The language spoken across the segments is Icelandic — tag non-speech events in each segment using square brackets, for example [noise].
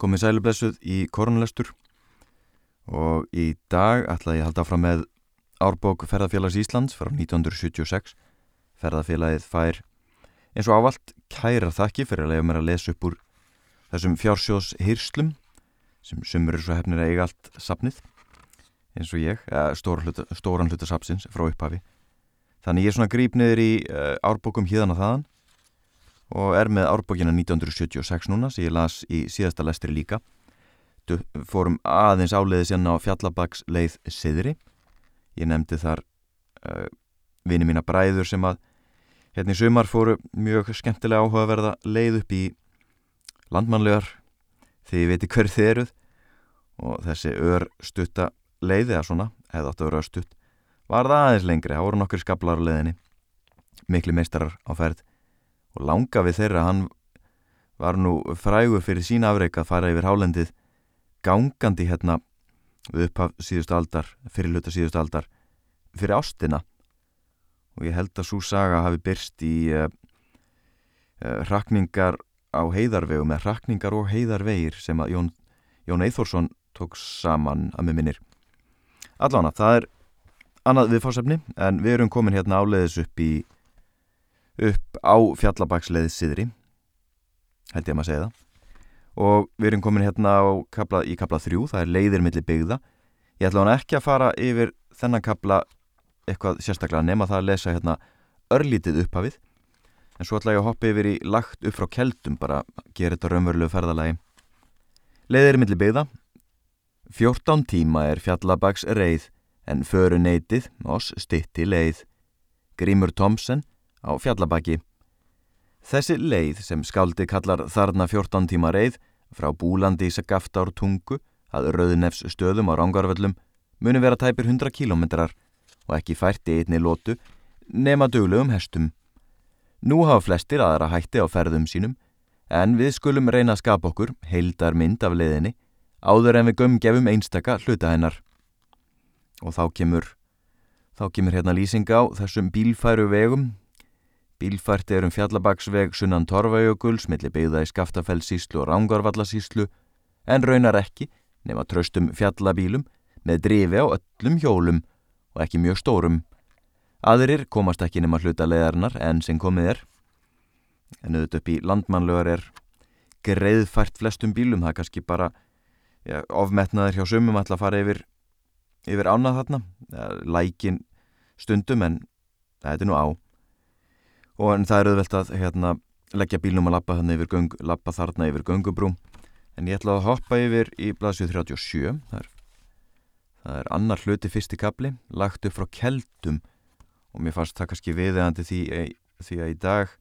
komið sælublessuð í korunlestur og í dag ætla ég að halda fram með árbók Ferðarfélags Íslands frá 1976. Ferðarfélagið fær eins og ávalt kæra þakki fyrir að leiða mér að lesa upp úr þessum fjársjós hýrslum sem sumur er svo hefnir að eiga allt sapnið eins og ég, stóran hluta, sapsins frá upphafi. Þannig ég er svona grípniður í uh, árbókum híðan og þaðan og er með árbókina 1976 núna sem ég las í síðasta lestri líka. Fórum aðeins áleiði sérna á Fjallabags leið Siðri ég nefndi þar uh, vini mína bræður sem að hérna í sumar fóru mjög skemmtilega áhugaverða leið upp í landmannlegar því ég veit hver þið eruð. Og þessi ör stutta leiði að svona, hefði átt að vera stutt var það aðeins lengri, það voru nokkur skablar á leiðinni miklu meistarar á ferð og langa við þeirra hann var nú frægur fyrir sín afreik að fara yfir hálendið gangandi hérna við upphaf síðustu aldar, fyrirluta síðustu aldar fyrir ástina. Og ég held að svo saga hafi byrst í uh, uh, rakningar á heiðarvegum eða rakningar og heiðarvegir sem að Jón, Jón Eithórsson tók saman að með minnir. Allána, það er annað viðfásefni en við erum komin hérna áleiðis upp í upp á fjallabaksleið Siðri held ég að maður segja það. Og við erum komin hérna kapla, í kapla þrjú, það er leiðir millir byggða. Ég ætla hann ekki að fara yfir þennan kapla eitthvað sérstaklega nema það að lesa hérna örlítið upphafið. En svo ætla ég að hoppa yfir í lagt upp frá keldum bara gera þetta raunverulegu ferðalagi. Leiðir millir byggða. 14 tíma er fjallabaks reið en föru neytið oss stitti leið. Grímur Tomsen á fjallabaki. Þessi leið sem skáldi kallar þarna 14 tíma reið frá búlandi í Sagaftár tungu að rauðnefs stöðum á Rángarvöllum muni vera tæpir 100 kílometrar og ekki færti einni lótu nema döglegum hestum. Nú hafa flestir aðra hætti á ferðum sínum en við skulum reyna að skapa okkur heildar mynd af leiðinni áður en við gömgefum einstaka hluta hennar. Og þá kemur, þá kemur hérna lýsing á þessum bílfæru vegum Bílfært er um fjallabagsveg sunnan Torfajökuls millir byggða í Skaftafellsíslu og Rángarvallasíslu en raunar ekki nema tröstum fjallabílum með drifi á öllum hjólum og ekki mjög stórum. Aðrir komast ekki nema hluta leðarnar enn sem komið er. En auðvitað upp í landmannlögar er greiðfært flestum bílum, það er kannski bara ja, ofmetnaður hjá sumum að fara yfir, yfir ánað þarna, lækin stundum en það er nú á og en það er auðvelt að hérna, leggja bílnum að lappa, göng, lappa þarna yfir göngubrú. En ég ætla að hoppa yfir í blaðsjóð 37 það er, það er annar hluti fyrsti kapli lagt upp frá keldum. Og mér fannst það kannski viðegandi því, því að í dag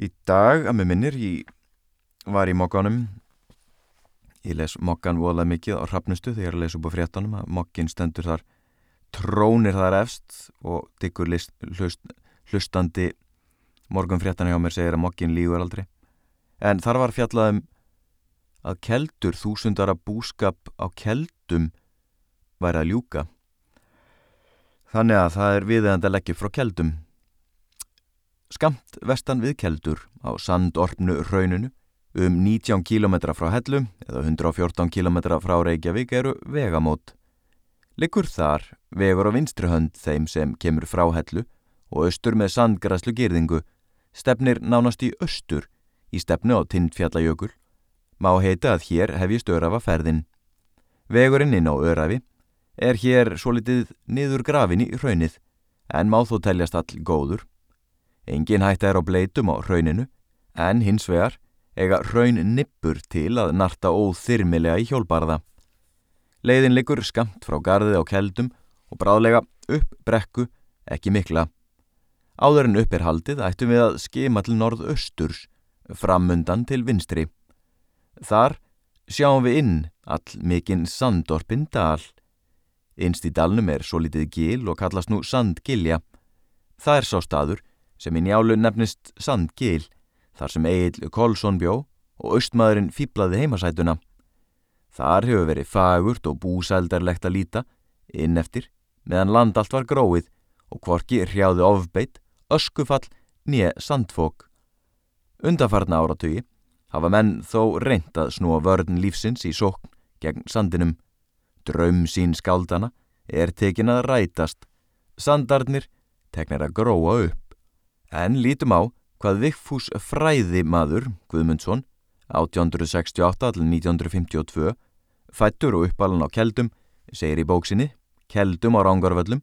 í dag að með minnir ég var í mokkanum ég les mokkan volað mikið á rafnustu þegar ég er að lesa upp á fréttanum að mokkin stendur þar trónir þar efst og diggur list, hlust hlustandi morgun fréttan hjá mér segir að mokkin lígur aldrei. En þar var fjallaðum að keldur þúsundara búskap á keldum væri að ljúka. Þannig að það er viðeðand að leggja frá keldum. Skamt vestan við keldur á sandorpnu rauninu um 19 km frá hellum eða 114 km frá Reykjavík eru vegamót. Liggur þar vegur á vinstri hönd þeim sem kemur frá hellu og austur með sandgraslu gerðingu stefnir nánast í austur í stefnu á Tindfjallajökul má heita að hér hefjist örafa ferðin. Vegurinn inn á örafi er hér svo litið niður grafin í raunnið en má þó teljast all góður. Engin hætta er á bleitum á rauninu en hins vegar eiga raun nippur til að narta óþyrmilega í hjólbarða. Leiðin liggur skamt frá garði á keldum og bráðlega upp brekku ekki mikla. Áður en upp er haldið ættum við að skema til norðausturs, framundan til vinstri. Þar sjáum við inn all mikinn sandorpin dal. Innst í dalnum er svo litið gil og kallast nú sandgilja. Það er sá staður sem í njálu nefnist sandgil, þar sem Egil Kolsson bjó og austmaðurinn fýblaði heimasætuna. Þar hefur verið fagurt og búsældarlegt að líta, inn eftir, meðan land allt var gróið og kvorki hrjáði ofbeitt öskufall nýja sandfók. Undarfarna áratugi hafa menn þó reynd að snúa vörn lífsins í sókn gegn sandinum. Draum sín skaldana er tekin að rætast, sandarnir teknir að gróa upp. En lítum á hvað Vigfús fræði maður, Guðmundsson, 1868-1952, fættur og uppalinn á Keldum, segir í bóksinni, Keldum á Rángarvöllum,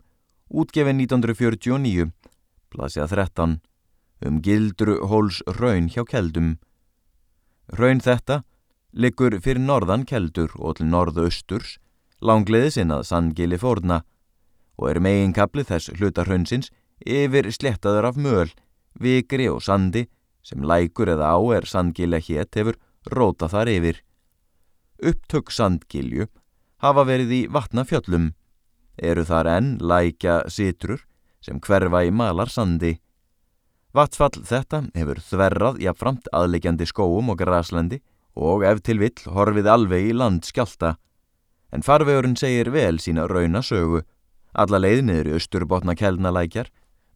útgefin 1949, blasja 13, um gildru hóls raun hjá Keldum. Raun þetta liggur fyrir norðan Keldur og til norðausturs, langleðis inn að Sandgili fórna og er meginkapli þess hlutarhaunsins yfir slettaður af möl, vikri og sandi sem lækur eða á er Sandgilja hétt hefur róta þar yfir. Upptök Sandgilju hafa verið í vatnafjöllum, eru þar enn lækja sitrur sem hverfa í malar sandi. Vatsfall þetta hefur þverrað jafnframt aðleikjandi skóum og graslendi og ef til vill horfið alveg í land skjálta. En farvegurinn segir vel sína rauna sögu, alla leiðniður í austurbotna kelnalækjar,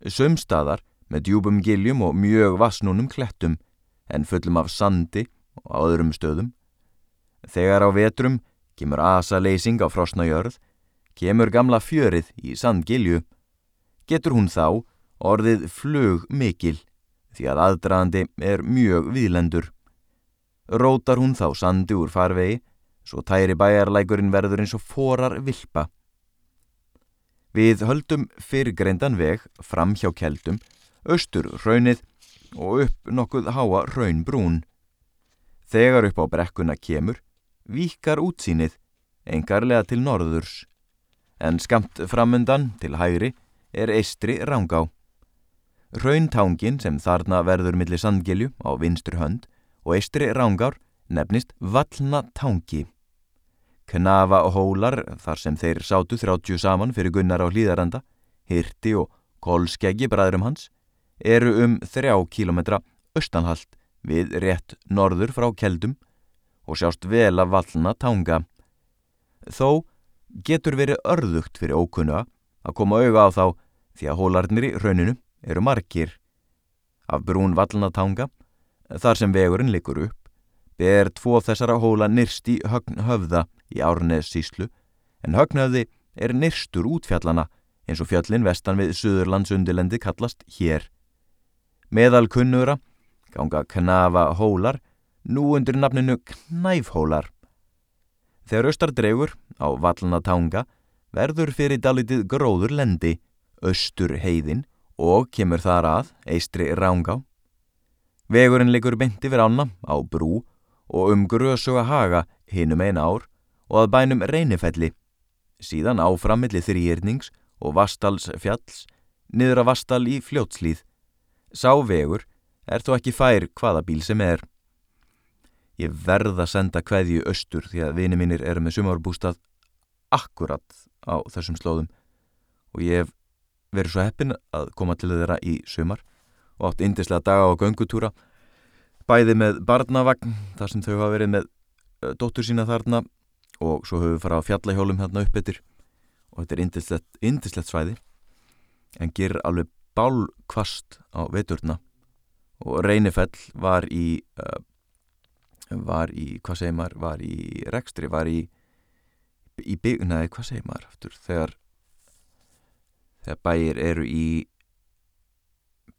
sömstaðar með djúbum giljum og mjög vassnúnum klettum, en fullum af sandi og á öðrum stöðum. Þegar á vetrum kemur asa leysing á frosna jörð, kemur gamla fjörið í sandgilju. Getur hún þá orðið flug mikil, því að aðdraðandi er mjög viðlendur. Rótar hún þá sandi úr farvegi, svo tæri bæjarlækurinn verður eins og forar vilpa. Við höldum fyrirgreindan veg fram hjá keldum, austur raunið og upp nokkuð háa raunbrún. Þegar upp á brekkuna kemur, víkar útsýnið, engarlega til norðurs, en skamt framundan til hægri er eistri rángá. Rauntangin sem þarna verður millir sandgilju á vinstur hönd og eistri rángár nefnist Vallnatangi. Knafa og hólar þar sem þeir sátu þrátjú saman fyrir gunnar á hlýðaranda, hirti og kolskeggi bræðrum hans, eru um þrjá kílometra austanhalt við rétt norður frá keldum og sjást vel að vallna tanga. Þó getur verið örðugt fyrir ókunna að koma auga á þá því að hólarnir í rauninu eru margir. Af brún vallna tanga, þar sem vegurinn likur upp, ber tvo þessara hóla nyrst í höfða í Árnes síslu, en högnöfði er nyrstur útfjallana eins og fjallin vestan við Suðurlandsundilendi kallast hér. Meðal kunnura ganga knafa hólar, nú undir nafninu knæfhólar. Þegar austar dregur á vallna tanga verður fyrir dalitið gróður lendi, austur heiðin og kemur þar að eistri rángá. Vegurinn liggur beinti fyrir ána á brú og um grösuga haga hinum eina ár og að bænum reynifelli, síðan áframilli þrýirnings og Vastals fjalls, niður að Vastal í fljótslíð. Sá vegur er þó ekki fær hvaða bíl sem er. Ég verð að senda kveðju austur því að vini mínir eru með sumarbústað akkurat á þessum slóðum og ég hef verið svo heppin að koma til þeirra í sumar og átt indislega daga á göngutúra bæði með barnavagn þar sem þau hafa verið með dóttur sína þarna og svo höfum við farað á fjallahjólum hérna upp yfir og þetta er indislegt, indislegt svæði en gerir alveg bálkvast á veturna. Og Reynifell var í uh, var í, hvað segir maður var í rekstri, var í í bygg, neði, hvað segir maður aftur, þegar þegar bæir eru í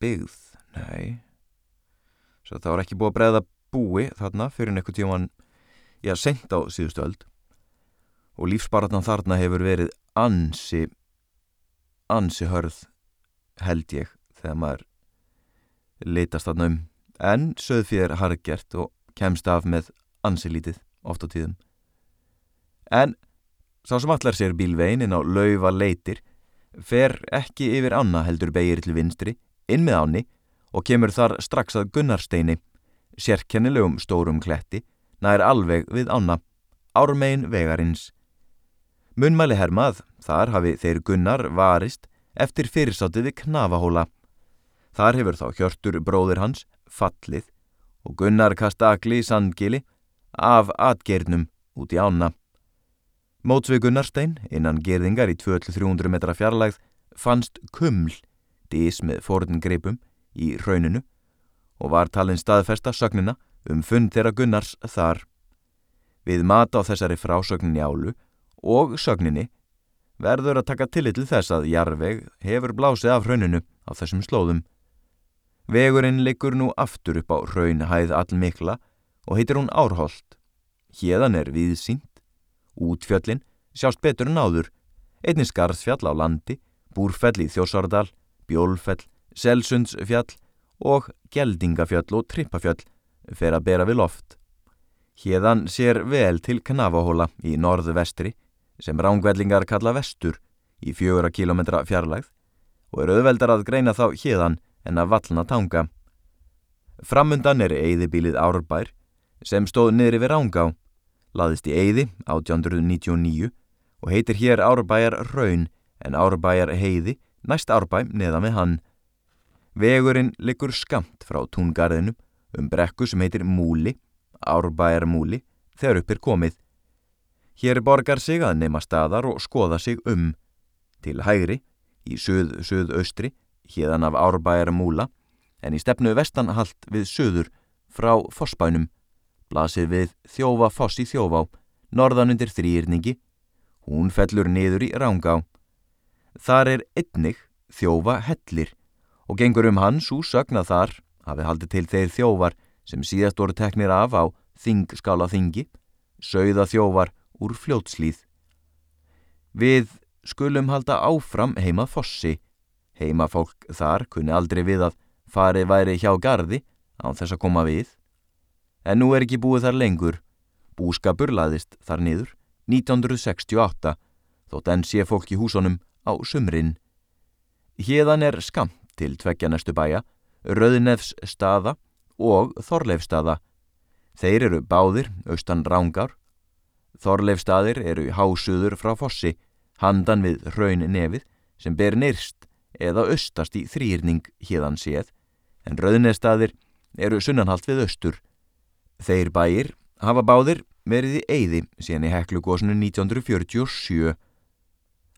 byggð, nei. Svo það var ekki búið að breyða búi þarna fyrir einhver tíman já, sent á síðustu öld. Og lífsbaratan þarna hefur verið ansi ansi hörð held ég þegar maður litast þarna um. En söðfjör hargert og kemst af með ansi lítið oft á tíðum. En sá sem allar sér bílvegin inn á laufa leitir fer ekki yfir ána heldur begir til vinstri inn með áni og kemur þar strax að Gunnarsteini sérkennilegum stórum kletti nær alveg við ána ármein vegarins Munmæli hermað, þar hafi þeir gunnar varist eftir fyrirsátið við knafahóla. Þar hefur þá hjörtur bróðir hans fallið og gunnar kasta agli í sandgili af atgernum út í ána. Mótsvið Gunnarstein, innan gerðingar í 200-300 metra fjarlægð, fannst kuml, dís með forðingreipum, í rauninu og var talin staðfesta sögnina um fund þeirra Gunnars þar. Við mata á þessari frásögnin jálu og sögninni verður að taka tillit til þess að jarveg hefur blásið af hrauninu á þessum slóðum. Vegurinn liggur nú aftur upp á hraunhæð allmikla og heitir hún Árholt. Hérðan er viðsýnt, útfjöllin, sjást betur en áður, einnig skarðsfjall á landi, búrfell í þjósardal, bjólfell, selsundsfjall og geldingafjall og trippafjall fer að bera við loft. Hérðan sér vel til knafahóla í norðvestri sem rángvellingar kalla vestur í fjögura kilometra fjarlægð og er auðveldar að greina þá hérðan en að vallna tanga. Framundan er eigðibílið Árbær sem stóð niður yfir Rángá, laðist í eigði 1899 og heitir hér Árbæjar Raun en Árbæjar heiði næst Árbæ neða með hann. Vegurinn liggur skamt frá túngarðinum um brekku sem heitir Múli, Árbæjar Múli, þegar upp er komið. Hér borgar sig að nema staðar og skoða sig um. Til hægri, í söð-söðaustri, hérðan af Árbæjar Múla, en í stefnu vestanhalt við söður frá Fossbænum, blasir við þjófa Foss í þjófá, norðan undir þrýrningi, hún fellur niður í Rángá. Þar er einnig þjófa hellir og gengur um hans úsögn að þar hafi haldið til þeir þjófar sem síðast voru teknir af á þingskála þingi, sögða þjófar úr fljótslýð. Við skulum halda áfram heima fossi. Heima fólk þar kunni aldrei við að farið væri hjá gardi á þess að koma við. En nú er ekki búið þar lengur. Búskapur laðist þar niður 1968 þótt enn sé fólk í húsunum á sumrin. Hérðan er skamt til tveggja næstu bæja, Röðnefs staða og Þorleifstaða. Þeir eru báðir, austan rángar, Þorleifstaðir eru hásuður frá fossi, handan við hraun nefið sem ber nyrst eða austast í þrýrning hérðan séð, en rauðnestaðir eru sunnanhalt við austur. Þeir bæir hafa báðir verið í eyði síðan í heklugósinu 1947.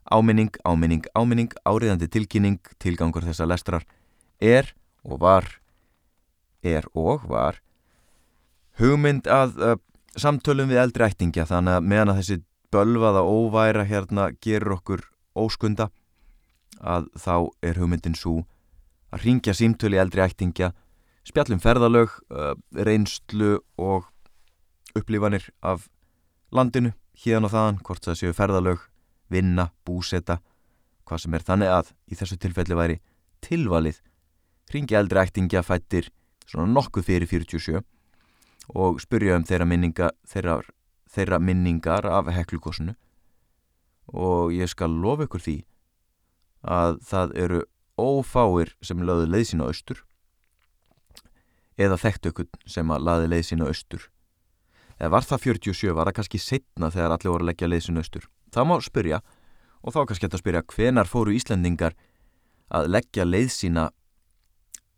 Áminning, áminning, áminning, áriðandi tilkynning, tilgangur þessa lestrar er og var, er og var, hugmynd að uh, samtölum við eldri ættingja þannig að meðan að þessi bölvaða óværa hérna gerur okkur óskunda að þá er hugmyndin svo að ringja símtölu í eldri ættingja spjallum ferðalög, uh, reynslu og upplifanir af landinu hérna og þaðan, hvort það séu ferðalög, vinna, búseta, hvað sem er. Þannig að í þessu tilfelli væri tilvalið ringja eldri ættingja fættir svona nokkuð fyrir 47 og spurja um þeirra, minninga, þeirra, þeirra minningar af heklukosinu og ég skal lofa ykkur því að það eru ófáir sem laði leið sína austur eða þekkt ykkur sem að laði leið sína austur eða var það 47, var það kannski setna þegar allir voru að leggja leið sína austur það má spyrja og þá kannski þetta að spyrja hvenar fóru Íslandingar að leggja leið sína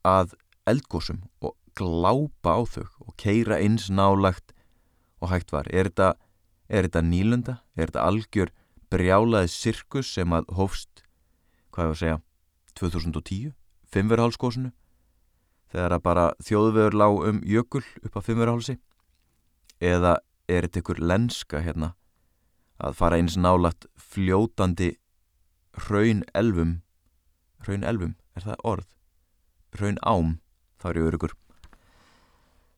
að eldgósum og glápa á þau og keira eins nálagt og hægt var. Er þetta, er þetta nýlunda? Er þetta algjör brjálaði sirkus sem að hófst, hvað var að segja, 2010, fimmverðhálskósinu, þegar að bara þjóðvegur lág um jökul upp á fimmverðhálsi? Eða er þetta ykkur lenska hérna að fara eins nálagt fljótandi hraun elvum, hraun elvum, er það orð? Hraun ám, þá er ég örugur.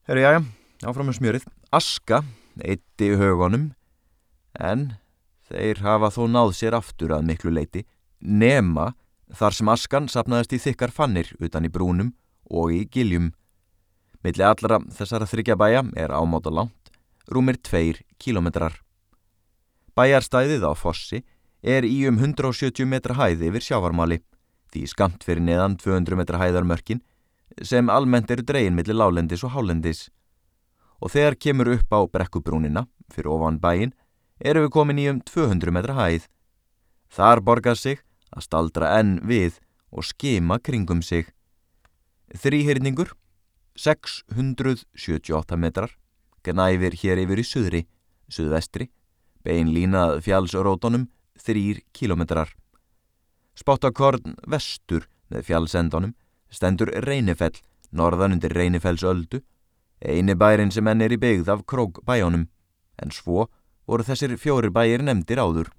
Herri, jájá, áfram með smjörið. Aska, eitti í högunum, en þeir hafa þó náð sér aftur að miklu leiti, nema þar sem askan sapnaðist í þykkar fannir utan í brúnum og í giljum. Milli allara þessara þryggja bæja er ámáta langt, rúmir tveir kílometrar. Bæjarstæðið á Fossi er í um 170 metra hæði yfir sjávarmáli, því skamt fyrir neðan 200 metra hæðarmörkin sem almennt eru dregin millir lálendis og hálendis. Og þegar kemur upp á brekkubrúnina, fyrir ofan bæin, eru við komin í um 200 metra hæð. Þar borgar sig að staldra enn við og skema kringum sig. Þrýhyrningur, 678 metrar, gnæfir hér yfir í suðri, suðvestri, bein línað fjálsrótonum, 3 kilometrar. Spottakorn vestur með fjálsendonum, stendur Reynifell, norðan undir Reynifells öldu, eini bærin sem enn er í byggð af krókbæjónum, en svo voru þessir fjóri bæir nefndir áður.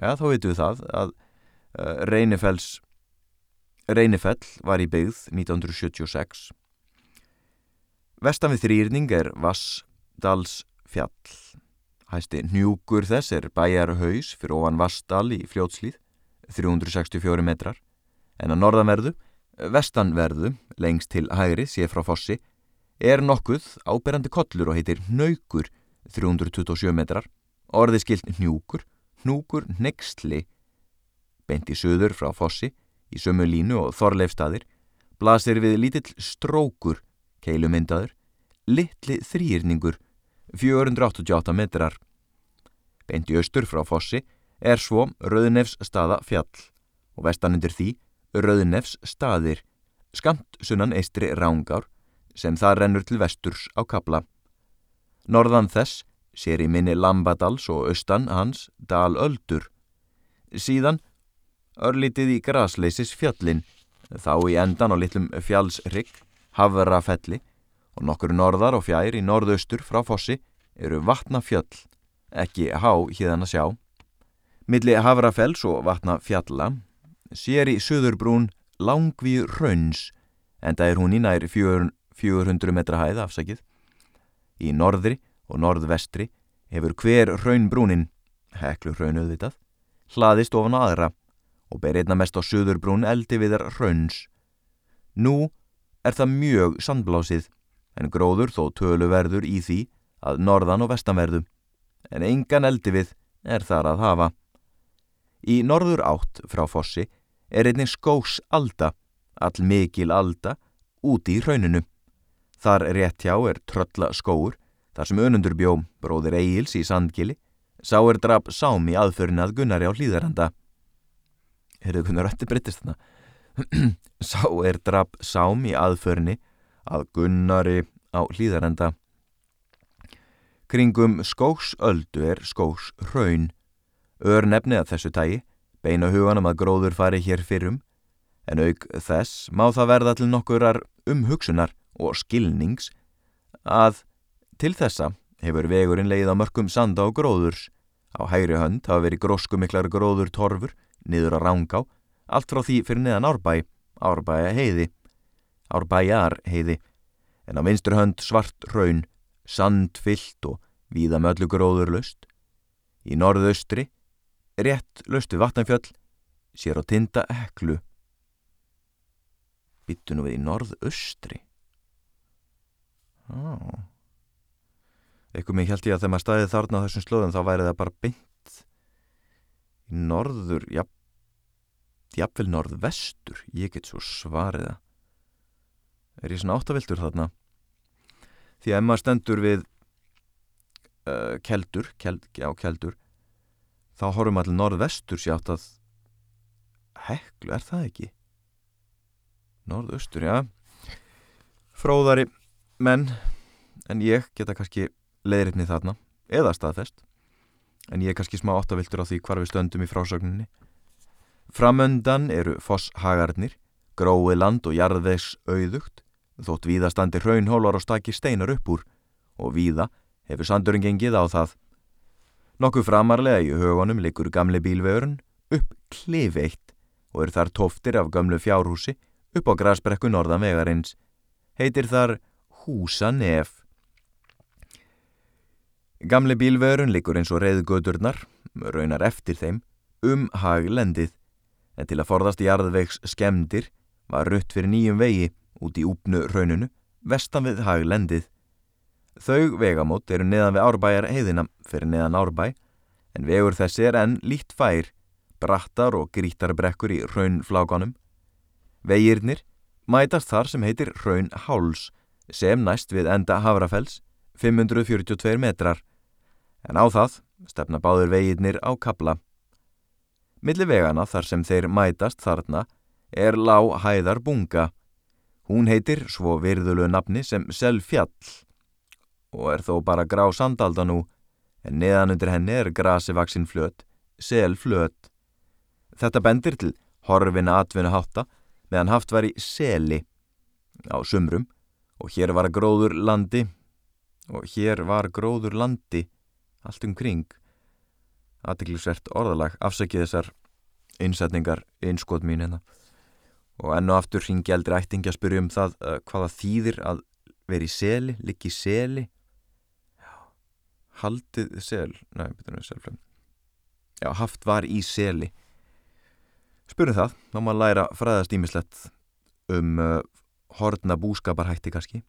Ja, þá veitum við það að uh, Reynifells, Reynifell var í byggð 1976. Vestan við þrýrning er Vassdals fjall. Hæsti njúkur þess er bæjarhaus fyrir ofan Vassdal í fljótslýð, 364 metrar, en að norðanverðu, vestanverðu, lengst til hægri, sé frá fossi, er nokkuð áberandi kollur og heitir Naukur 327 metrar, orðið skilt Njúkur, Núkur Nextli, beint í söður frá Fossi, í sömu línu og Þorleifstaðir, blasir við lítill Strókur, keilumyndaður, litli þrýrningur, 488 metrar. Beint í austur frá Fossi er svo Rauðnefs staða fjall og vestan undir því Rauðnefs staðir, skamt sunnan eistri Rángár, sem það rennur til vesturs á kapla. Norðan þess sér í minni Lambadals og austan hans Dalöldur. Síðan örlítið í grasleysis fjallin, þá í endan á litlum fjallsrygg, Havrafelli og nokkur norðar og fjær í norðaustur frá fossi eru vatna fjöll, ekki há híðan að sjá. Milli Havrafells og vatna fjalla sér í söðurbrún langví rauns, en það er hún í nær 400 metra hæð afsakið. Í norðri og norðvestri hefur hver raunbrúnin, heklu raunauðvitað, hlaðist ofan aðra og ber einna mest á söðurbrún eldi viðar rauns. Nú er það mjög sandblásið en gróður þó töluverður í því að norðan og vestanverðu, en engan eldi við er þar að hafa. Í norður átt frá fossi er einnig skós alda, all mikil alda, úti í rauninu. Þar rétt hjá er trölla skóur, þar sem önundur bjó bróðir Egils í Sandgili, sá er drap sám í aðförin að Gunnari á hlýðaranda. Herðu Gunnar ötti breytist þarna. [clears throat] sá er drap sám í aðförinni að Gunnari á hlýðaranda. Kringum skóksöldu er skóksraun. Ör nefni að þessu tægi, beina huganum að gróður fari hér fyrrum, en auk þess má það verða til nokkurar umhugsunar og skilnings að til þessa hefur vegurinn leið á mörgum sanda og gróðurs. Á hægri hönd hafa verið gróskumiklar gróður torfur, niður á rángá, allt frá því fyrir neðan árbæ, árbæja heiði, árbæjar heiði, en á vinstru hönd svart raun, sandfyllt og víða möllu gróður löst. Í norðaustri, rétt við vatnafjöll, sér á tinda eklu. Bittu nú við í norðaustri. Á. Eitthvað mér held ég að þegar maður staðið þarna á þessum slóðum þá væri það bara beint í norður, ja, jafnvel norðvestur, ég get svo svarið það. Er ég svona áttavildur þarna? Því að ef maður stendur við uh, keldur, keld, já keldur, þá horfum allir norðvestur sjátt að heklu, er það ekki? Norðaustur, já. Fróðari menn en ég geta kannski leiðritni þarna eða staðfest en ég er kannski smá áttaviltur á því hvar við stöndum í frásögninni. Framöndan eru fosshagarnir gróið land og jarðvegs auðugt. Þótt víða standi raunhólar og stakki steinar upp úr. Og víða hefur sandurinn gengið á það. Nokkuð framarlega í högunum likur gamle bílvegurinn upp klifeitt og eru þar tóftir af gamlu fjárhúsi upp á grasbrekku norðan vegarins heitir þar húsa nef. Gamle bílvörun likur eins og reyðgöturnar, raunar eftir þeim, um haglendið, en til að forðast jarðvegs skemdir var rutt fyrir nýjum vegi út í úpnu rauninu, vestan við haglendið. Þau vegamót eru neðan við árbæjar heiðina fyrir neðan árbæ, en vegur þessi er enn lít fær, brattar og grítarbrekkur í raunflákanum. Vegirnir mætast þar sem heitir raun háls, sem næst við enda Hafrafells 542 metrar en á það stefna báður veginnir á kabla. Milli vegana þar sem þeir mætast þarna er lág hæðar bunga. Hún heitir svo virðulu nafni sem Selfjall og er þó bara grá sandalda nú en neðan undir henni er grasivaksin flöt, Selflöt. Þetta bendir til horfina atvinna hátta meðan haft var í Seli á sumrum og hér var gróður landi og hér var gróður landi allt um kring aðtiklisvert orðalag afsækið þessar innsetningar einskot mín hérna. Og enn og aftur ringi eldri ættingi að spyrja um það uh, hvaða þýðir að vera í seli, liggi í seli. Haldið sel næ, betur við selflum já, haft var í seli. Spurning það, þá maður læra fræðast ímislegt um uh, hortna búskaparhætti kannski.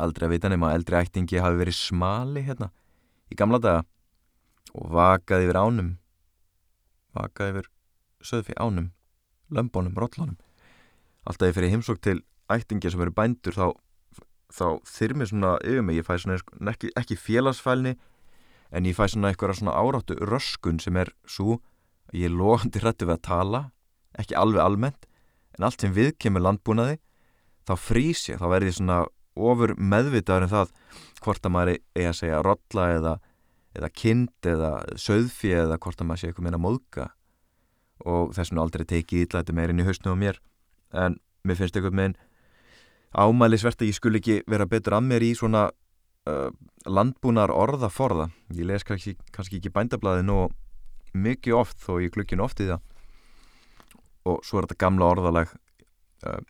Aldrei að vita nema eldri ættingi hafi verið smali hérna í gamla daga og vakaði yfir ánum vakaði yfir söðfi ánum lömbónum, rótlónum alltaf ég fyrir heimsók til ættingi sem eru bændur þá, þá þyrmir svona yfir mig, ég fæ svona ekki, ekki félagsfælni en ég fæ svona eitthvað svona áráttu röskun sem er svo ég er lóðandi hrættu við að tala ekki alveg almennt en allt sem við kemur landbúnaði þá frýs ég, þá verði ég svona ofur meðvitaður en það hvort að maður er að segja rolla eða, eða kind eða söðfi eða hvort að maður sé eitthvað meina móðka og þess vegna aldrei tekið ítlæti meirinn í hausnu og mér. En mér finnst eitthvað með ámælisvert að ég skul ekki vera betur að mér í svona uh, landbúnar orðaforða ég les kannski, kannski ekki bændablaði nú mikið oft þó ég glukkin oft í það. Og svo er þetta gamla orðalag uh,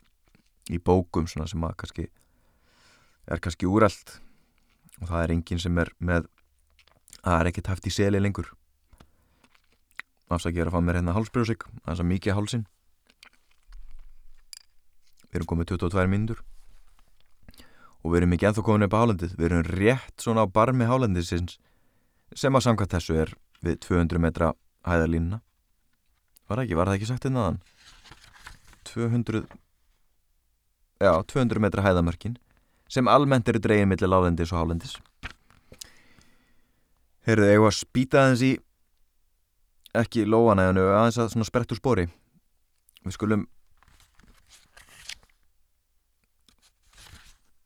í bókum sem að kannski er kannski úrælt og það er enginn sem er með að er ekkert haft í seli lengur. Afsakið er að fá mér hérna hálsbrjósik það er svo mikið hálsin við erum komið 22 mindur og við erum ekki enþá komin upp á hálendið við erum rétt svona á barmi hálendisins sem að samkvæmt þessu er við 200 metra hæðarlínuna. Var það ekki, var það ekki sagt innan 200 já, 200 metra hæðamörkin sem almennt eru dreygin millir láðendis og hálendis. Ég var að spýta aðeins í ekki lóanæðinu aðeins að svona sprett úr spori. Við skulum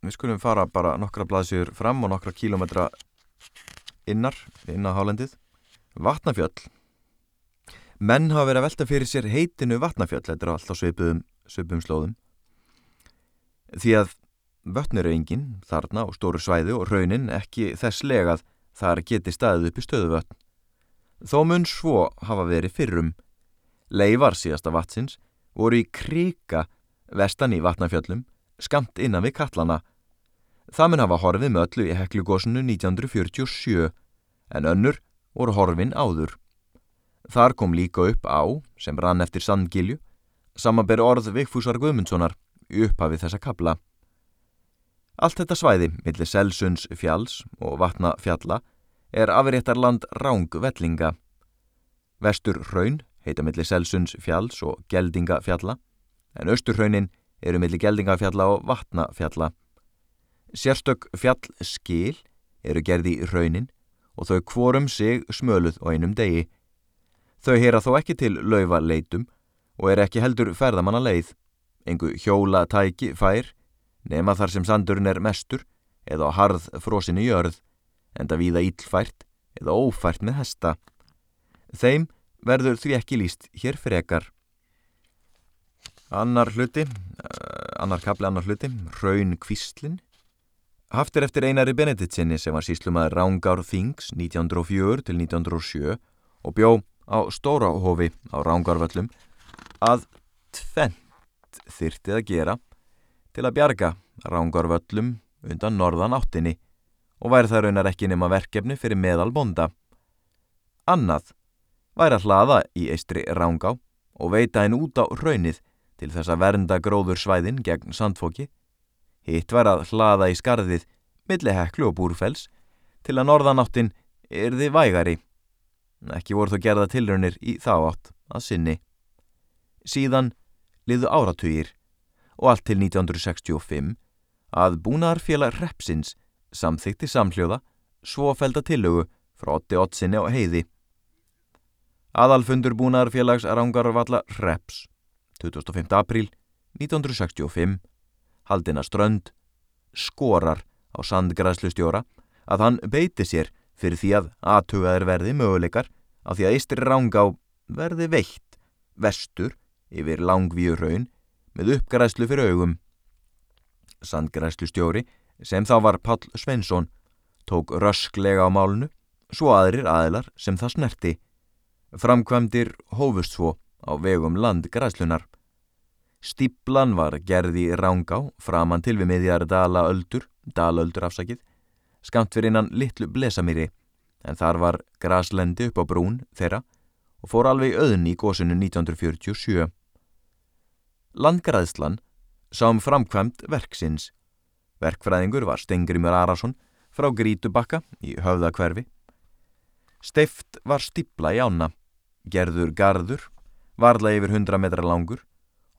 við skulum fara bara nokkra blaðsjur fram og nokkra kílometra innar, inn á hálendið. Vatnafjöll. Menn hafa verið að velta fyrir sér heitinu Vatnafjöll, þetta er alltaf svipum, svipum slóðum. Því að Vötn eru engin, þarna og stóru svæði og raunin ekki þess legað þar geti staðið upp í stöðuvötn. Þó mun svo hafa verið fyrrum. Leifar síðasta vatsins voru í kríka vestan í vatnafjöllum, skamt innan við kallana. Það mun hafa horfið með öllu í heklugósinu 1947, en önnur voru horfin áður. Þar kom líka upp á, sem rann eftir sandgilju, samanberi orð Vigfúsar Guðmundssonar upphafið þessa kabla. Allt þetta svæði, millir Selsunds fjalls og vatna fjalla, er afréttarland rángvellinga. Vestur hraun heita millir Selsunds fjalls og Geldinga fjalla, en austur hraunin eru millir Geldinga fjalla og vatna fjalla. Sérstök fjall skil eru gerði í hraunin og þau kvorum sig smöluð á einum degi. Þau heyra þó ekki til laufa leitum og er ekki heldur ferðamanna leið. Engu hjóla tæki fær nema þar sem sandurinn er mestur eða á harð frósinni jörð, enda víða íllfært eða ófært með hesta. Þeim verður því ekki líst hér frekar. Annar hluti, uh, annar kapli annar hluti, Raun Kvistlin. Haftir eftir einari Benediktsinni sem var síslumaður Rángár Þings 1904 til 1907 og bjó á Stórahofi á Rángárvöllum að tvent þyrtið að gera til að bjarga rángarvöllum undan norðan áttinni og væri það raunar ekki nema verkefni fyrir meðal bonda. Annað væri að hlaða í eistri rángá og veita henn út á raunnið til þess að vernda gróður svæðin gegn sandfóki. Hitt væri að hlaða í skarðið milli heklu og búrfells til að norðanáttin erði vægari. Ekki voru þó gerða tilraunir í þá átt að sinni. Síðan liðu áratugir og allt til 1965 að búnaðarfélag Repsins samþykti samhljóða svofelda tillögu frá Otti Ottsinni og heiði. Aðalfundur búnaðarfélags Rangarvalla Reps 25. apríl 1965 haldina strönd skorar á sandgræslustjóra að hann beiti sér fyrir því að aðtugaður verði möguleikar á því að Ístri Rángá verði veitt vestur yfir langvíu raun með uppgræslu fyrir augum. sandgræslu stjóri, sem þá var Pall Svensson, tók rösklega á málunu, svo aðrir aðilar sem það snerti. Framkvæmdir hófust svo á vegum landgræslunar. Stiblan var gerði rángá framann til við miðjar dala öldur, dala öldur afsakið, skamt fyrir innan litlu blesamýri, en þar var graslendi upp á brún þeirra og fór alveg öðn í gósinu 1947. Landgræðslan sá um framkvæmt verksins. Verkfræðingur var Stengrimur Arason frá Grítubakka í höfðakverfi. Steift var stibla í ána, gerður gardur, varla yfir 100 metra langur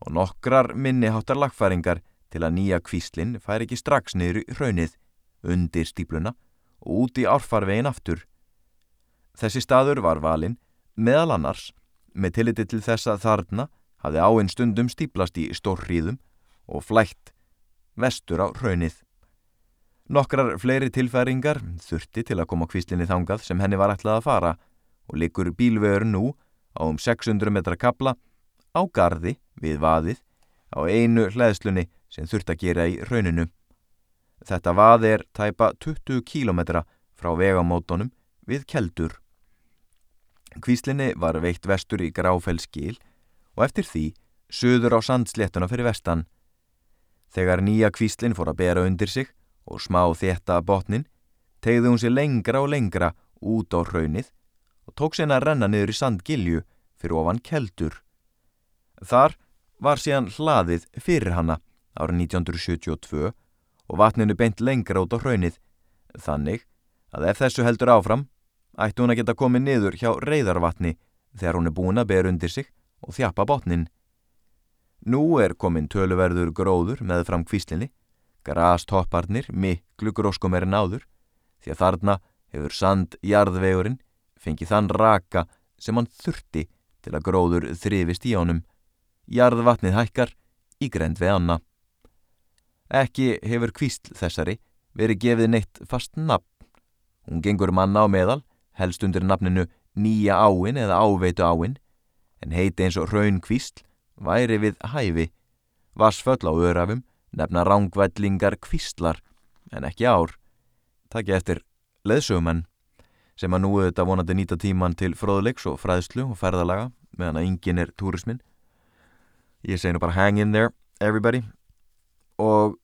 og nokkrar minniháttar lagfæringar til að nýja kvíslinn fær ekki strax niður í raunnið, undir stípluna og út í árfarvegin aftur. Þessi staður var valinn meðal annars með tilliti til þess að þarna hafði áinn stundum stíplast í stórriðum og flætt vestur á raunnið. Nokkrar fleiri tilfæringar þurfti til að koma kvíslinni þangað sem henni var ætlað að fara og likur bílvegur nú á um 600 metra kabla á gardi við vaðið á einu hlæðslunni sem þurft að gera í rauninu. Þetta vað er tæpa 20 kílometra frá vegamótonum við keldur. Kvíslinni var veikt vestur í gráfellskil og eftir því söður á sandsléttuna fyrir vestan. Þegar nýja kvíslinn fór að bera undir sig og smá þétta botnin, tegði hún sér lengra og lengra út á raunnið og tók sérna að renna niður í sandgilju fyrir ofan keldur. Þar var síðan hlaðið fyrir hanna árið 1972 og vatninu beint lengra út á raunnið, þannig að ef þessu heldur áfram, ætti hún að geta komið niður hjá reyðarvatni þegar hún er búin að bera undir sig og þjapa botnin. Nú er komin töluverður gróður með fram kvíslinni, grastopparnir miklu gróskum er en áður, því að þarna hefur sand jarðvegurinn fengið þann raka sem hann þurfti til að gróður þrifist í ánum. Jarðvatnið hækkar í grend við anna. Ekki hefur kvísl þessari verið gefið neitt fast nafn. Hún gengur manna á meðal, helst undir nafninu nýja áin eða áveitu áin, en heiti eins og raun kvísl væri við hæfi. Vassföll á örafum nefna rángvætlingar kvíslar en ekki ár. Takk eftir leðsögumenn sem að nú auðvitað vonandi nýta tíman til fróðleiks og fræðslu og ferðalaga meðan að engin er túrismin. Ég segi nú bara hang in there everybody og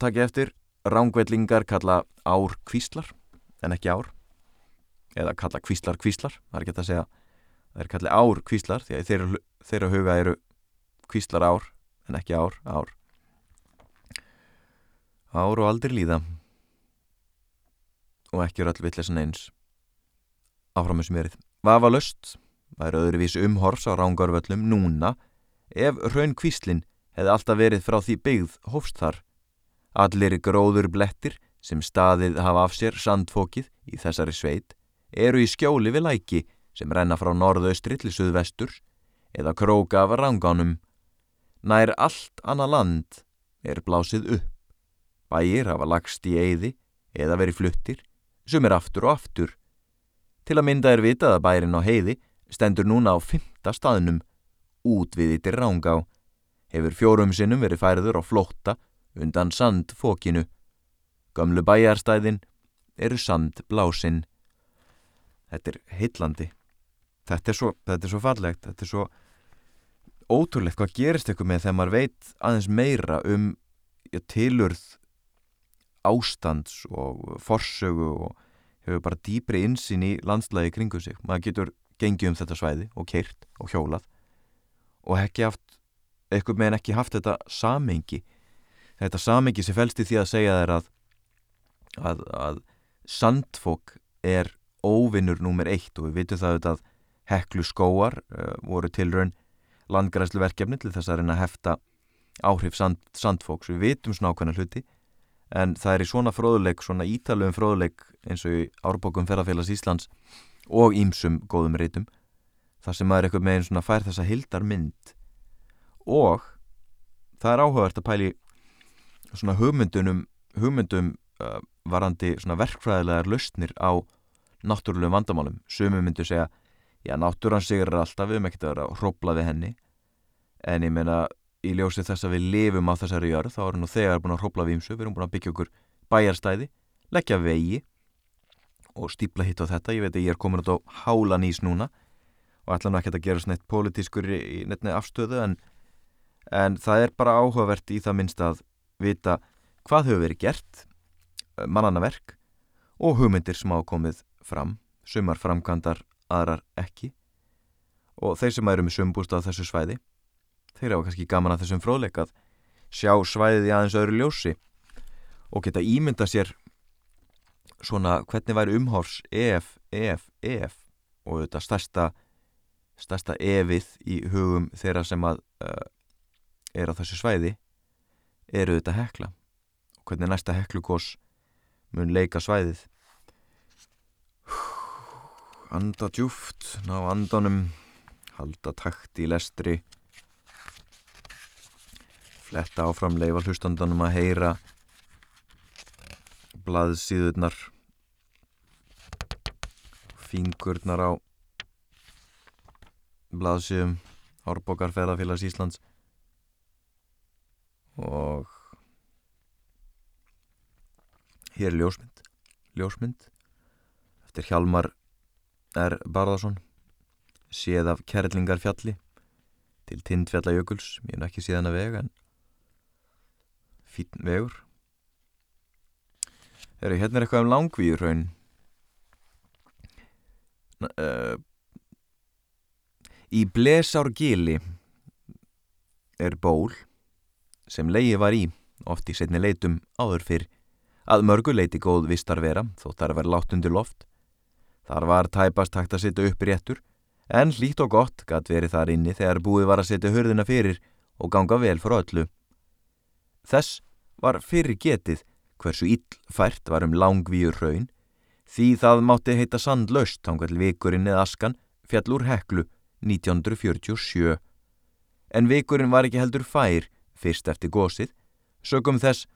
takk eftir rángvætlingar kalla ár kvíslar en ekki ár eða kalla kvíslar kvíslar það er ekki að segja það er kalli ár kvíslar því að þeirra, þeirra huga eru kvíslar ár en ekki ár ár. Ár og aldrei líða. Og ekki eru all vittlesan eins áfram með smerið Vafa löst væri öðruvísi umhors á rángarvöllum núna ef raun kvíslin hefði alltaf verið frá því byggð hófst þar. Allir gróður blettir sem staðið hafa af sér sandfókið í þessari sveit eru í skjóli við læki sem renna frá norðaustri til suðvesturs eða króka af rangánum. Nær allt annað land er blásið upp. Bæir hafa lagst í eyði eða verið fluttir, sem er aftur og aftur. Til að mynda er vitað að bærin á heiði stendur núna á fymta staðnum, út við yttir rángá. Hefur fjórum sinnum verið færður á flótta undan sandfókinu. Gömlu bæjarstæðin eru sandblásinn. Þetta er heitlandi. Þetta er, svo, þetta er svo fallegt, þetta er svo ótrúlegt hvað gerist ykkur með þegar maður veit aðeins meira um já, tilurð ástands og forsögu og hefur bara dýbri insinn í landslægi kringu sig. Maður getur gengið um þetta svæði og keirt og hjólað og ekki haft, eitthvað meðan ekki haft þetta samengi. Þetta samengi sem fælst í því að segja þær að, að, að sandfók er óvinnur númer eitt og við vitum það að heklu skóar uh, voru tilraun landgræsluverkefni til þess að reyna að hefta áhrif sand, sandfóks. Við vitum svona ákveðna hluti en það er í svona fróðuleik, svona ítalöfum fróðuleik eins og í árbókum ferðarfélags Íslands og ímsum góðum reytum þar sem maður eitthvað með einn svona fær þessa hildar mynd og það er áhugavert að pæli svona hugmyndunum hugmyndum uh, varandi svona verkfræðilegar lausnir á náttúrulegum vandamálum. Sumi myndu segja, já, náttúran sigur alltaf, við höfum ekkert að vera að hrópla við henni. En ég meina, í ljósið þess að við lifum á þessari jörð þá erum nú þegar búin að hrópla vímsu við erum búin að byggja okkur bæjarstæði leggja vegi og stípla hitt á þetta, ég veit að ég er komin út á hálanís núna og ætla nú ekki að gera svona eitt pólitískur í nefni afstöðu en, en það er bara áhugavert í það minnst að vita hvað hefur verið gert mannanaverk og hugmyndir hafa komið fram sumar framkvæmdar, aðrar ekki. Og þeir sem eru með sumbúst á þessu svæði þeir hafa kannski gaman að þessum fróðleik að sjá svæðið í aðeins öðru ljósi og geta ímynda sér svona hvernig væri umhors ef, ef, ef og þetta stærsta stærsta efið í hugum þeirra sem að uh, er á þessu svæði eru þetta hekla. Og hvernig næsta heklukos mun leika svæðið anda djúft ná andanum halda takt í lestri. Fletta áfram leifa hlustandanum að heyra blaðsíðurnar. Fingurnar á blaðsíðum Árbókar ferðarfélags Íslands. Og hér er ljósmynd ljósmynd eftir Hjalmar R. Barðarsson séð af Kerlingarfjalli til Tindfjallajökuls ég er ekki síðan að vega en fítn vegur. Þegar hérna er eitthvað um langvíurraun uh, Í Blesárgili er ból sem leiði var í oft í setni leitum áður fyrr að mörgu leiti góð vistar vera þó þar var látt undir loft þar var tæpast hægt að setja upp réttur en hlýtt og gott gætt verið þar inni þegar búið var að setja hörðina fyrir og ganga vel fyrir öllu Þess var fyrir getið hversu illfært var um langvíur raun því það mátti heita sandlaust tangal vikurinn eða askan fjall úr heklu 1947. En vikurinn var ekki heldur fær fyrst eftir gósið, sögum þess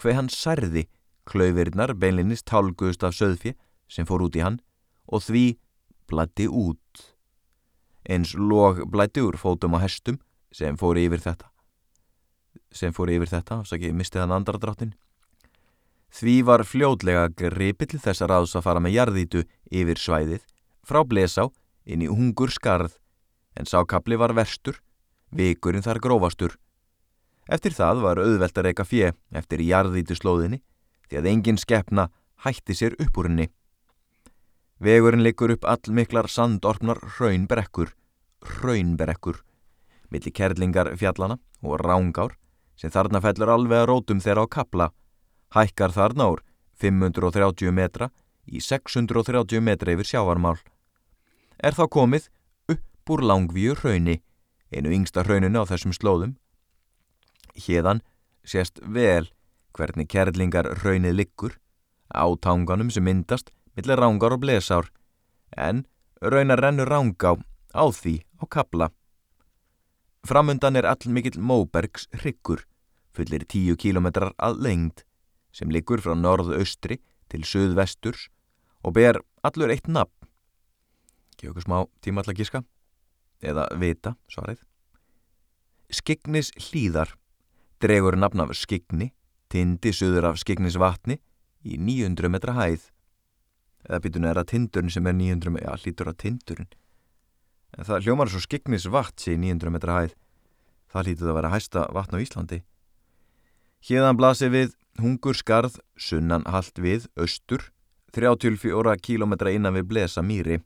hver hann særði klauvirinnar beinlinnist tálguðust af söðfi sem fór út í hann og því blætti út. Eins lóg blætti úr fótum á hestum sem fór yfir þetta sem fór yfir þetta, afsaki mistið hann andradráttin. Því var fljótlega gripið til þess að ráðs að fara með jarðítu yfir svæðið, frá blesá inn í hungur skarð, en sákabli var verstur, vikurinn þar grófastur. Eftir það var auðvelt að reyka fjö eftir jarðítu slóðinni, því að engin skeppna hætti sér upp úr henni. Vegurinn likur upp all miklar sandorpnar raunberekkur, raunberekkur, millir kerlingar fjallana og rángár, sem þarna fellur alveg að rótum þeirra á kapla, hækkar þarna úr 530 metra í 630 metra yfir sjávarmál. Er þá komið upp úr langvíu hrauni, einu yngsta hrauninu á þessum slóðum. Hérðan sést vel hvernig kerlingar hraunið liggur, á tanganum sem myndast millir rángar og blesár, en raunar rennur rángá á því á kapla. Framundan er all mikill Móbergs hryggur, fullir tíu kílometrar að lengd, sem liggur frá norðu-austri til söð-vesturs og ber allur eitt nafn. Gjóð okkur smá tíma allar gíska, eða vita, svarið. Skignis hlýðar, dregur nafn af skigni, tindi söður af skignis vatni í 900 metra hæð. Eða býtun er að tindurinn sem er 900 metra, já, hlýtur að tindurinn en það hljómar svo skignis vatn sé 900 metra hæð. Það hlítið að vera hæsta vatn á Íslandi. Hérðan blasi við hungur skarð, sunnan haldt við, austur, 34 kílometra innan við blesa mýri.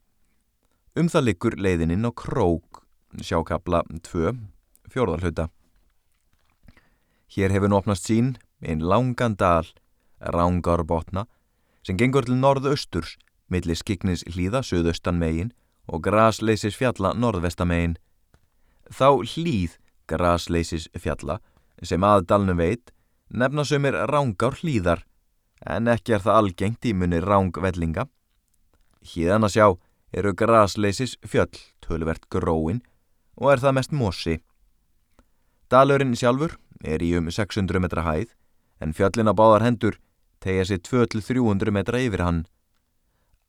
Um það liggur leiðininn á krók, sjákabla 2, fjórðalhauta. Hér hefur nópnast sín einn langan dal, rángárbotna, sem gengur til norðausturs, millir skignis hlýða söðaustan megin og grasleysis fjalla norðvestamegin. Þá hlýð grasleysis fjalla sem aðdalnum veit nefna sömur rángár hlýðar en ekki er það algengt í munni rángvellinga. Híðan að sjá eru grasleysis fjöll tölvert gróin og er það mest mosi. Dalurinn sjálfur er í um 600 metra hæð en fjöllin á báðar hendur tegja sér 200-300 metra yfir hann.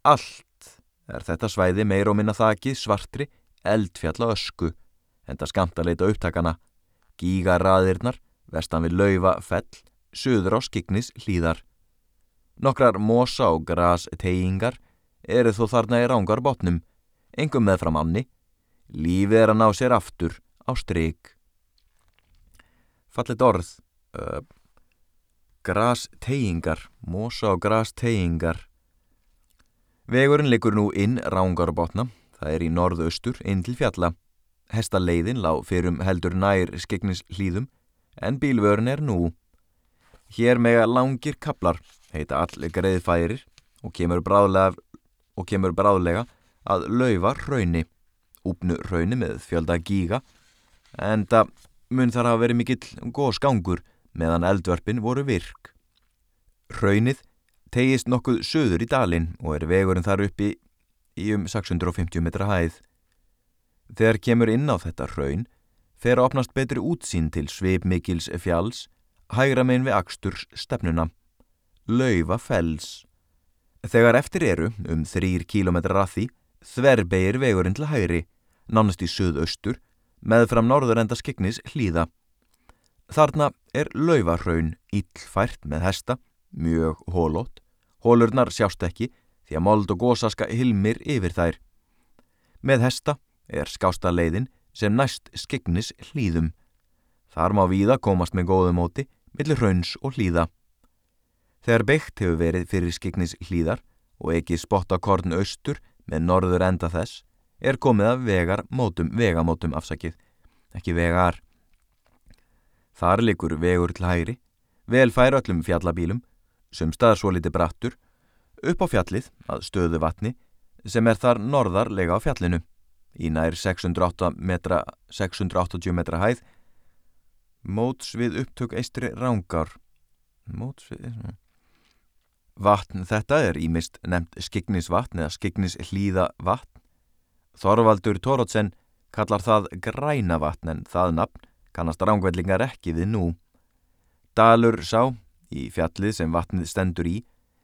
Allt er þetta svæði meir og minna þakið svartri eldfjalla ösku en það skamt að leita upptakana gígaraðirnar, vestan við laufa fell, söður á skiknis hlýðar. Nokkrar mosa og gras teyingar eru þó þarna í rángar botnum, engum með fram anni, lífið er að ná sér aftur á stryk. Fallit orð, uh, gras teyingar, mosa og gras teyingar. Vegurinn liggur nú inn rángar botna, það er í norðaustur inn til fjalla. Hesta leiðin lág fyrir heldur nær skegnis hlýðum en bílvörn er nú. Hér mega langir kaplar, heita all greiðfærir og kemur bráðlega, og kemur bráðlega að laufa rauni, úpnu rauni með fjölda gíga, en það mun þar hafa verið mikill góð skangur meðan eldverfin voru virk. Raunið tegist nokkuð söður í dalinn og er vegurinn þar uppi í um 650 metra hæð. Þegar kemur inn á þetta raun, fer að opnast betri útsýn til sveipmikils fjalls, hægra megin við Aksturs stefnuna. Laufa fells. Þegar eftir eru, um þrýr kílometrar að því, þverbegir vegurinn til hægri, nánast í söðaustur, með fram norður enda skegnis hlýða. Þarna er laufarraun íllfært með hesta, mjög hólót. Hólurnar sjást ekki því að mold og gósaska hilmir yfir þær. Með hesta er skásta leiðin sem næst skegnis hlýðum. Þar má víða komast með góðu móti, millir hrauns og hlýða. Þegar byggt hefur verið fyrir skegnis hlýðar og ekki spotta korn austur með norður enda þess, er komið að vegar mótum, vegamótum afsakið, ekki vegar. Þar likur vegur til hægri, vel fær öllum fjallabílum, sem staðar svo liti brattur, upp á fjallið að stöðu vatni sem er þar norðarlega á fjallinu í nær 680 metra, 680 metra hæð móts við upptök eistri rángar móts við vatn þetta er ímist nefnt skignisvatn eða skignishlýða vatn. Þorvaldur Tórótsen kallar það græna vatn en það nafn kannast rángvellingar ekki við nú Dalur sá í fjallið sem vatnið stendur í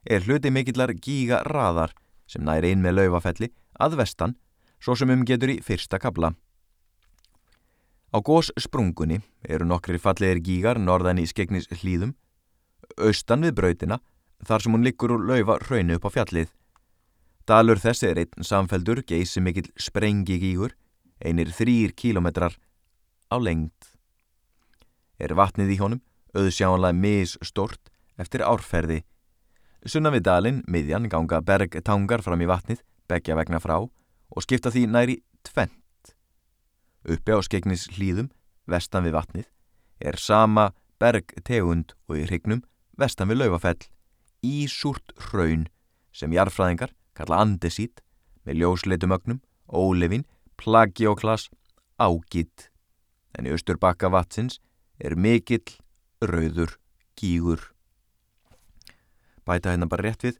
er hluti mikillar gíga raðar sem næri inn með laufafelli að vestan svo sem umgetur í fyrsta kabla. Á gós sprungunni eru nokkri fallegir gígar norðan í skegnis hlýðum, austan við brautina þar sem hún liggur úr laufa hraunu upp á fjallið. Dalur þessi er einn samfeldur geysi mikill sprengi gígur, einir þrýr kílometrar á lengt. Er vatnið í honum auðsjánlega misstort eftir árferði Sunna við dalinn, miðjan, ganga bergtangar fram í vatnið, begja vegna frá og skipta því næri tvent. Uppi á skegnis hlýðum, vestan við vatnið, er sama bergtegund og í hrygnum, vestan við laufafell, ísúrt hraun sem jarfræðingar kalla andesít með ljósleitumögnum, ólefin, plagioklas, ágitt. En í austur bakka vatsins er mikill, rauður, gígur bæta hérna bara rétt við,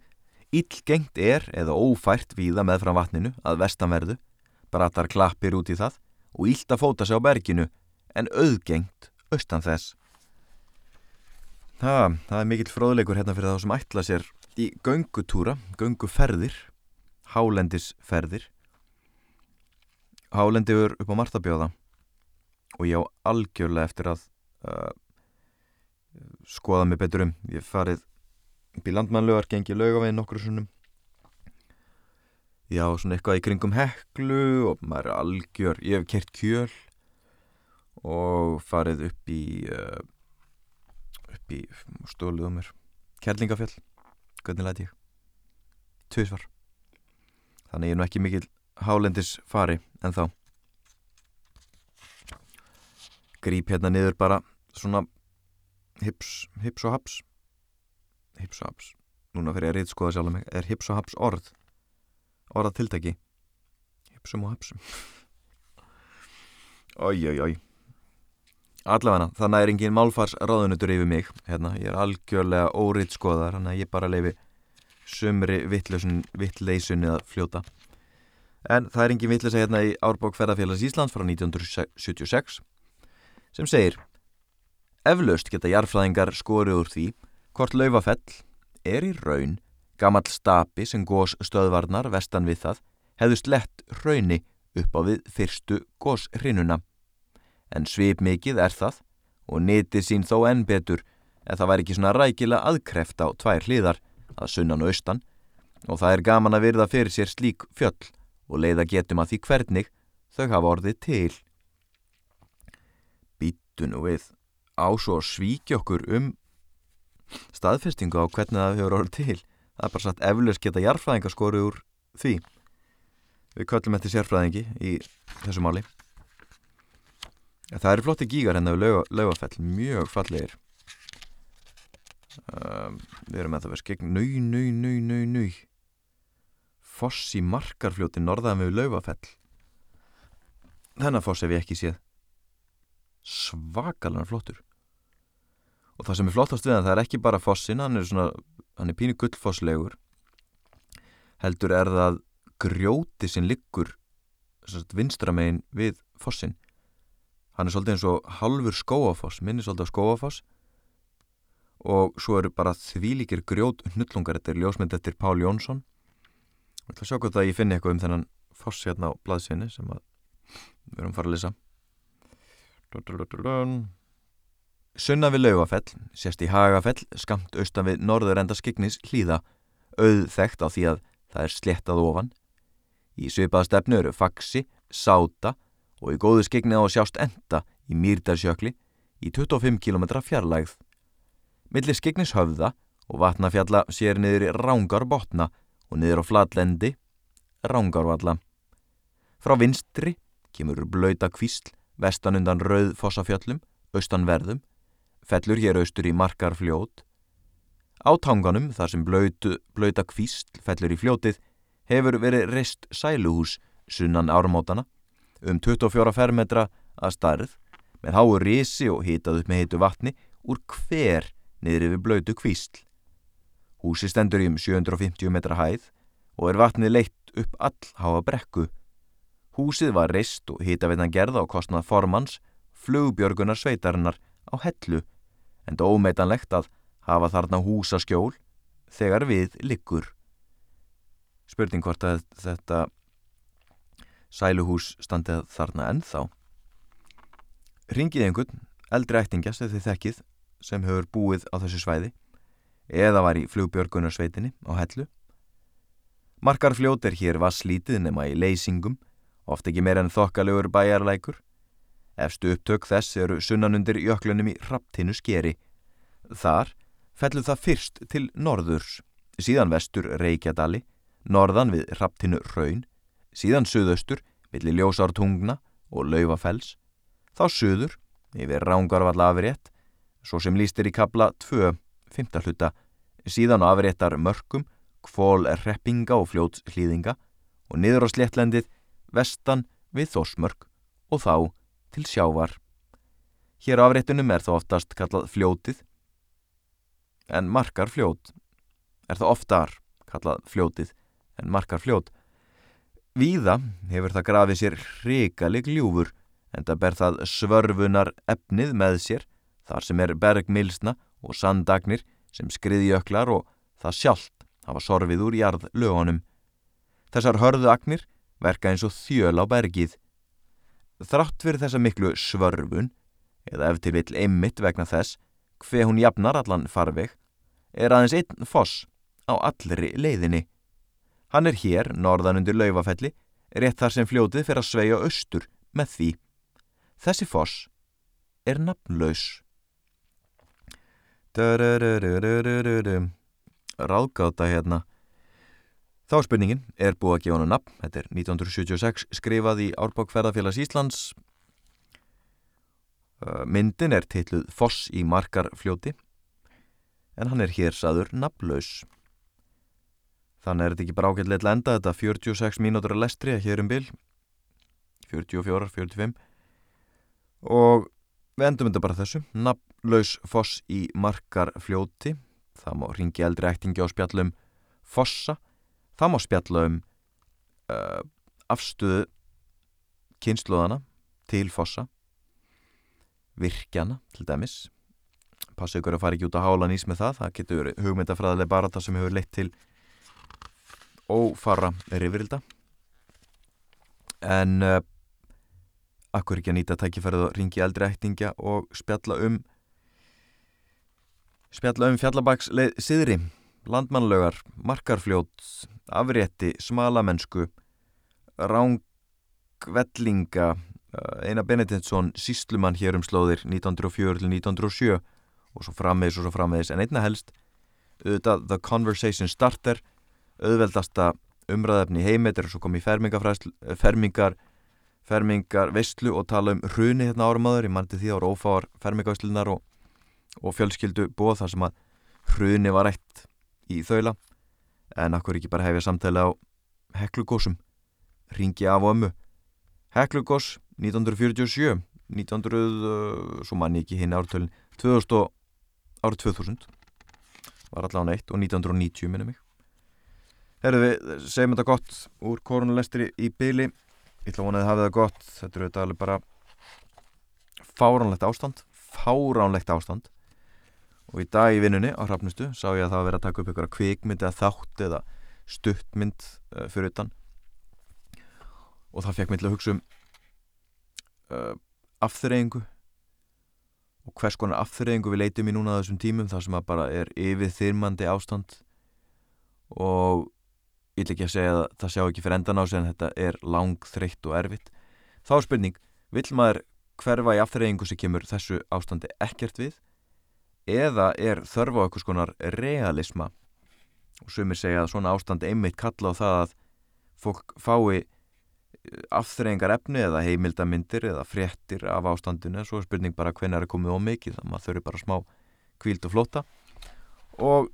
illgengt er eða ófært víða með fram vatninu að vestanverðu, bratar klappir út í það og að fóta sig á berginu en auðgengt austan þess. Það, það er mikill fróðleikur hérna fyrir þá sem ætla sér í göngutúra, gönguferðir, hálendisferðir. Hálendiður upp á Martabjóða og ég á algjörlega eftir að uh, skoða mig betur um. Ég farið upp í landmannlögar gengi laugavegin nokkur svonum já, svona eitthvað í kringum heklu og maður er algjör ég hef kert kjöl og farið upp í uh, upp í stóluð um mér. Kjærlingafjall, hvernig læti ég? Tviðsvar þannig ég er nú ekki mikil hálendis fari en þá gríp hérna niður bara svona hips, hips og haps. Hips og haps. Núna fyrir að reyðskoða sjálf mig. Er hips og haps orð? Orðað tiltæki hipsum og hapsum. Oi oi oi. Allavega þannig er engin málfars ráðunutur yfir mig. Hérna, ég er algjörlega órýtskoðar þannig að ég bara leifi sömri vittleysunni að fljóta. En það er engin vittleysa hérna í Árbók ferðarfélags Íslands frá 1976 sem segir Eflaust geta jarfræðingar skorið úr því Hvort laufafell er í raun gammal stapi sem gós stöðvarnar vestan við það hefðu slett rauni upp á við fyrstu gósrinuna en svip mikið er það og nýtið sín þó enn betur en það væri ekki svona rækilega aðkreft á tvær hliðar að sunnan og austan. Og það er gaman að virða fyrir sér slík fjöll og leiða getum að því hvernig þau hafa orðið til. Býtu nú við á svo svíki okkur um staðfestingu á hvernig það hefur orðið til. Það er bara satt eflust geta jarfræðingaskóru úr því. Við köllum eftir sérfræðingi í þessu máli. Það eru flotti gígar hérna við laugafell, mjög fallegir. Um, við erum með það verið skegn, nau, nau, nau, nau, nau. Foss í markarfljóti norðaðan við laugafell. Þennan foss hef ég ekki séð. Svakalega flottur. Og það sem er flottast við hann, það er ekki bara fossin, hann er svona, hann er pínu gullfosslegur. Heldur er það grjóti sem liggur vinstramegin við fossin hann er svolítið eins og halfur skóafoss minnir svolítið á skóafoss og svo eru bara þvílíkir grjót hnullungar, þetta er ljósmynd eftir Pál Jónsson og ég ætla að sjá hvort að ég finni eitthvað um þennan foss hérna á blaðsvinni sem við erum fara að lesa Sunna við laugafell sérst í hagafell skamt austan við norður enda skignis hlýða auðþekt á því að það er slettað ofan Í svipaða stefnu eru faksi, sáta og í góðu skegni á að sjást enda í Mýrdarsjökli í 25 km fjarlægð. Millir skegnis höfða og vatnafjalla sér niður í rángar botna og niður á flatlendi rángarvalla. Frá vinstri kemur blöyta kvísl vestan undan rauð fossafjöllum, austan verðum, fellur hér austur í markar fljót. Á tanganum þar sem blöyta kvísl fellur í fljótið hefur verið reist sæluhús sunnan ármótana um 24 fermetra að starð með háu risi og hitað upp með hitu vatni úr hver niður yfir blöytu kvísl. Húsi stendur í um 750 metra hæð og er vatnið leitt upp all háa brekku. Húsið var reist og hitaveitna gerða á kostnað formans flugbjörgunar sveitarinnar á hellu en ómeitanlegt að hafa þarna húsaskjól þegar við liggur spurning hvort að þetta sæluhús standið þarna ennþá. Ringið einhvern, eldri ættingja sem þið þekkið sem hefur búið á þessu svæði eða var í flugbjörgunarsveitinni á hellu. Markar fljót er hér vasslítið nema í leysingum, oft ekki meir en þokkalegur bæjarlækur. Efstu upptök þess eru sunnanundir jöklunum í raptinu skeri. Þar fellur það fyrst til norðurs, síðan vestur Reykjadali norðan við Hraptinu Raun, síðan suðaustur millir Ljósártungna og Lauvafells, þá suður yfir Rángarvall afrétt, svo sem lístir í kabla 2, 5. hluta, síðan afréttar mörgum, kvól reppinga og fljóts hlýðinga og niður á sléttlendið vestan við Þósmörg og þá til sjávar. Hér á afréttunum er það oftast kallað fljótið, en markar fljót er það oftar kallað fljótið en markar fljót. Víða hefur það grafið sér hrikalig ljúfur en það ber það svörfunar efnið með sér þar sem er bergmilsna og sandagnir sem skriðjöklar og það sjálft hafa sorfið úr jarð lögunum. Þessar hörðu agnir verka eins og þjöl á bergið. Þrátt fyrir þessa miklu svörfun, eða ef til vill einmitt vegna þess, hver hún jafnar allan farveg, er aðeins einn foss á allri leiðinni. Hann er hér, norðan undir laufafelli, rétt þar sem fljótið fyrir að sveia austur með því. Þessi foss er nafnlaus. Ráðgáta hérna. Þá spurningin er búið að gefa hann nafn. Þetta er 1976 skrifað í Árbókferðarfélags Íslands. Myndin er teitluð Foss í markarfljóti en hann er hér saður nafnlaus. Þannig er þetta ekki bara ágætlega enda þetta 46 mínútur að lestri að hér um bil 44, 45 og við endum þetta bara þessu nafnlaus foss í markar fljóti það má ringi eldri ektingi á spjallum fossa það má spjallum uh, afstöðu kynsluðana til fossa virkjana til dæmis. Passa ykkur að fara ekki út á hálan ís með það það getur hugmyndafræðileg bara það sem hefur leitt til ófara rifrilda. En uh, akkur ekki að nýta tækifærið og ringi eldri ættingja og spjalla um spjalla um fjallabaks siðri, landmannlaugar, markarfljót, afrétti, smalamennsku, rángvellinga, eh, Einar Benediktsson, síslumann hér um slóðir 1904-1907 og svo frammeðis og svo frammeðis en einna helst auðvitað The Conversation Starter auðveldasta umræðefni heimeit er svo komið fermingar fermingar veistlu og tala um hruni hérna árum aður, ég mandi því ára ófáar fermingaveistlunar og, og fjölskyldu bóð þar sem að hruni var eitt í þaula en akkur ekki bara hefja samtæli á heklugósum ringi af og ömmu. Heklugós 1947 1900, svo manni ekki hinn ártölin 2000 árið 2000 var allavega neitt og 1990 minnum mig. Herðu við, segjum þetta gott úr koronalestri í byli ég ætla að vona að þið hafið það gott. Þetta eru þetta alveg bara fáránlegt ástand fáránlegt ástand og í dag í vinnunni á hrafnustu sá ég að það var verið að taka upp einhverja kvikmynd eða þátt eða stuttmynd uh, fyrir utan. Og það fekk mig til að hugsa um uh, afþreyingu. Og hvers konar afþreyingu við leitum í núna þessum tímum þar sem að bara er yfir þyrmandi ástand. Og ég vil ekki að segja að það sjá ekki fyrir endan á sig en þetta er lang, þreytt og erfitt. Þá er spurning, vil maður hverfa í afþreyingu sem kemur þessu ástandi ekkert við eða er þörfa á eitthvað skonar realisma? Og sumir segja að svona ástand einmitt kalla á það að fólk fái afþreyingar efni eða heimildamindir eða fréttir af ástandinu. Svo er spurning bara hvernig er það komið ómikið þannig að maður þurfi bara smá kvíld og flóta og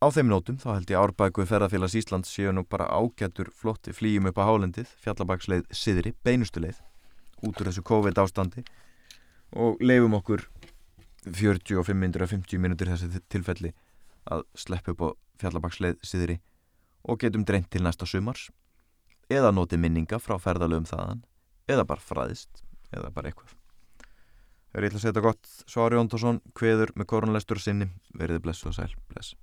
Á þeim nótum þá held ég árbæku ferðarfélags Íslands séu nú bara ágættur flotti flýjum upp á hálendið, fjallabagsleið siðri, beinustu leið, út úr þessu COVID ástandi og leifum okkur 45-50 minútur þessi tilfelli að sleppu upp á fjallabagsleið siðri og getum dreynt til næsta sumars eða noti minninga frá ferðalöfum þaðan eða bara fræðist eða bara eitthvað. Það er eitthvað að setja gott Svári Jóntásson, hveður með koronalestur sinni, verið blessu og sæl, bless.